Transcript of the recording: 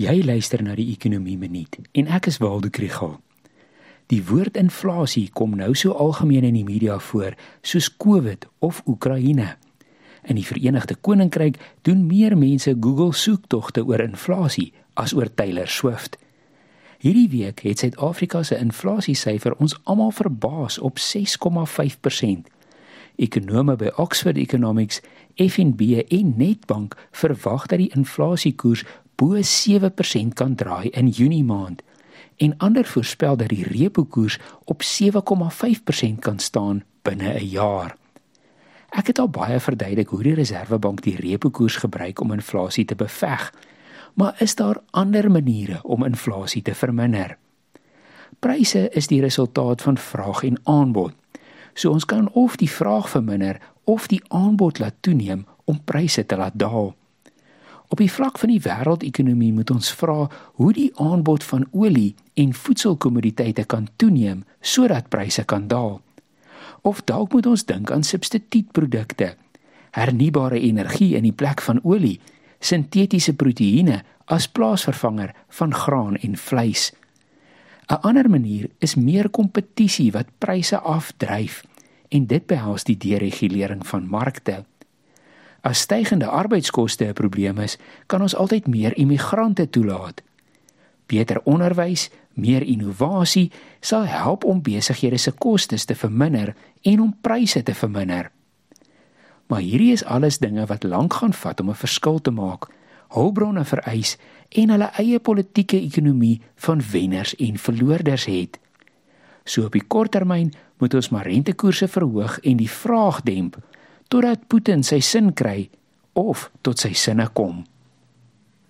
Jy luister na die Ekonomie Minuut en ek is Waldo Krügel. Die woord inflasie kom nou so algemeen in die media voor soos COVID of Oekraïne. In die Verenigde Koninkryk doen meer mense Google soektogte oor inflasie as oor Taylor Swift. Hierdie week het Suid-Afrika se inflasiesyfer ons almal verbaas op 6,5%. Ekonome by Oxford Economics, FNB en Nedbank verwag dat die inflasiekoers bo 7% kan draai in Junie maand en ander voorspel dat die repo koers op 7,5% kan staan binne 'n jaar. Ek het al baie verduidelik hoe die Reserwebank die repo koers gebruik om inflasie te beveg. Maar is daar ander maniere om inflasie te verminder? Pryse is die resultaat van vraag en aanbod. So ons kan of die vraag verminder of die aanbod laat toeneem om pryse te laat daal. Op die vlak van die wêreldekonomie moet ons vra hoe die aanbod van olie en voedselkommoditeite kan toeneem sodat pryse kan daal. Of dalk moet ons dink aan substituutprodukte, hernubare energie in die plek van olie, sintetiese proteïene as plaasvervanger van graan en vleis. 'n Ander manier is meer kompetisie wat pryse afdryf en dit behels die deregulering van markte. As stygende arbeidskoste 'n probleem is, kan ons altyd meer immigrante toelaat. Beter onderwys, meer innovasie sal help om besighede se kostes te verminder en om pryse te verminder. Maar hierdie is alles dinge wat lank gaan vat om 'n verskil te maak. Hulpbronne vereis en hulle eie politieke ekonomie van wenners en verloorders het. So op die kort termyn moet ons maar rentekoerse verhoog en die vraag demp totdat Putin sy sin kry of tot sy sinne kom.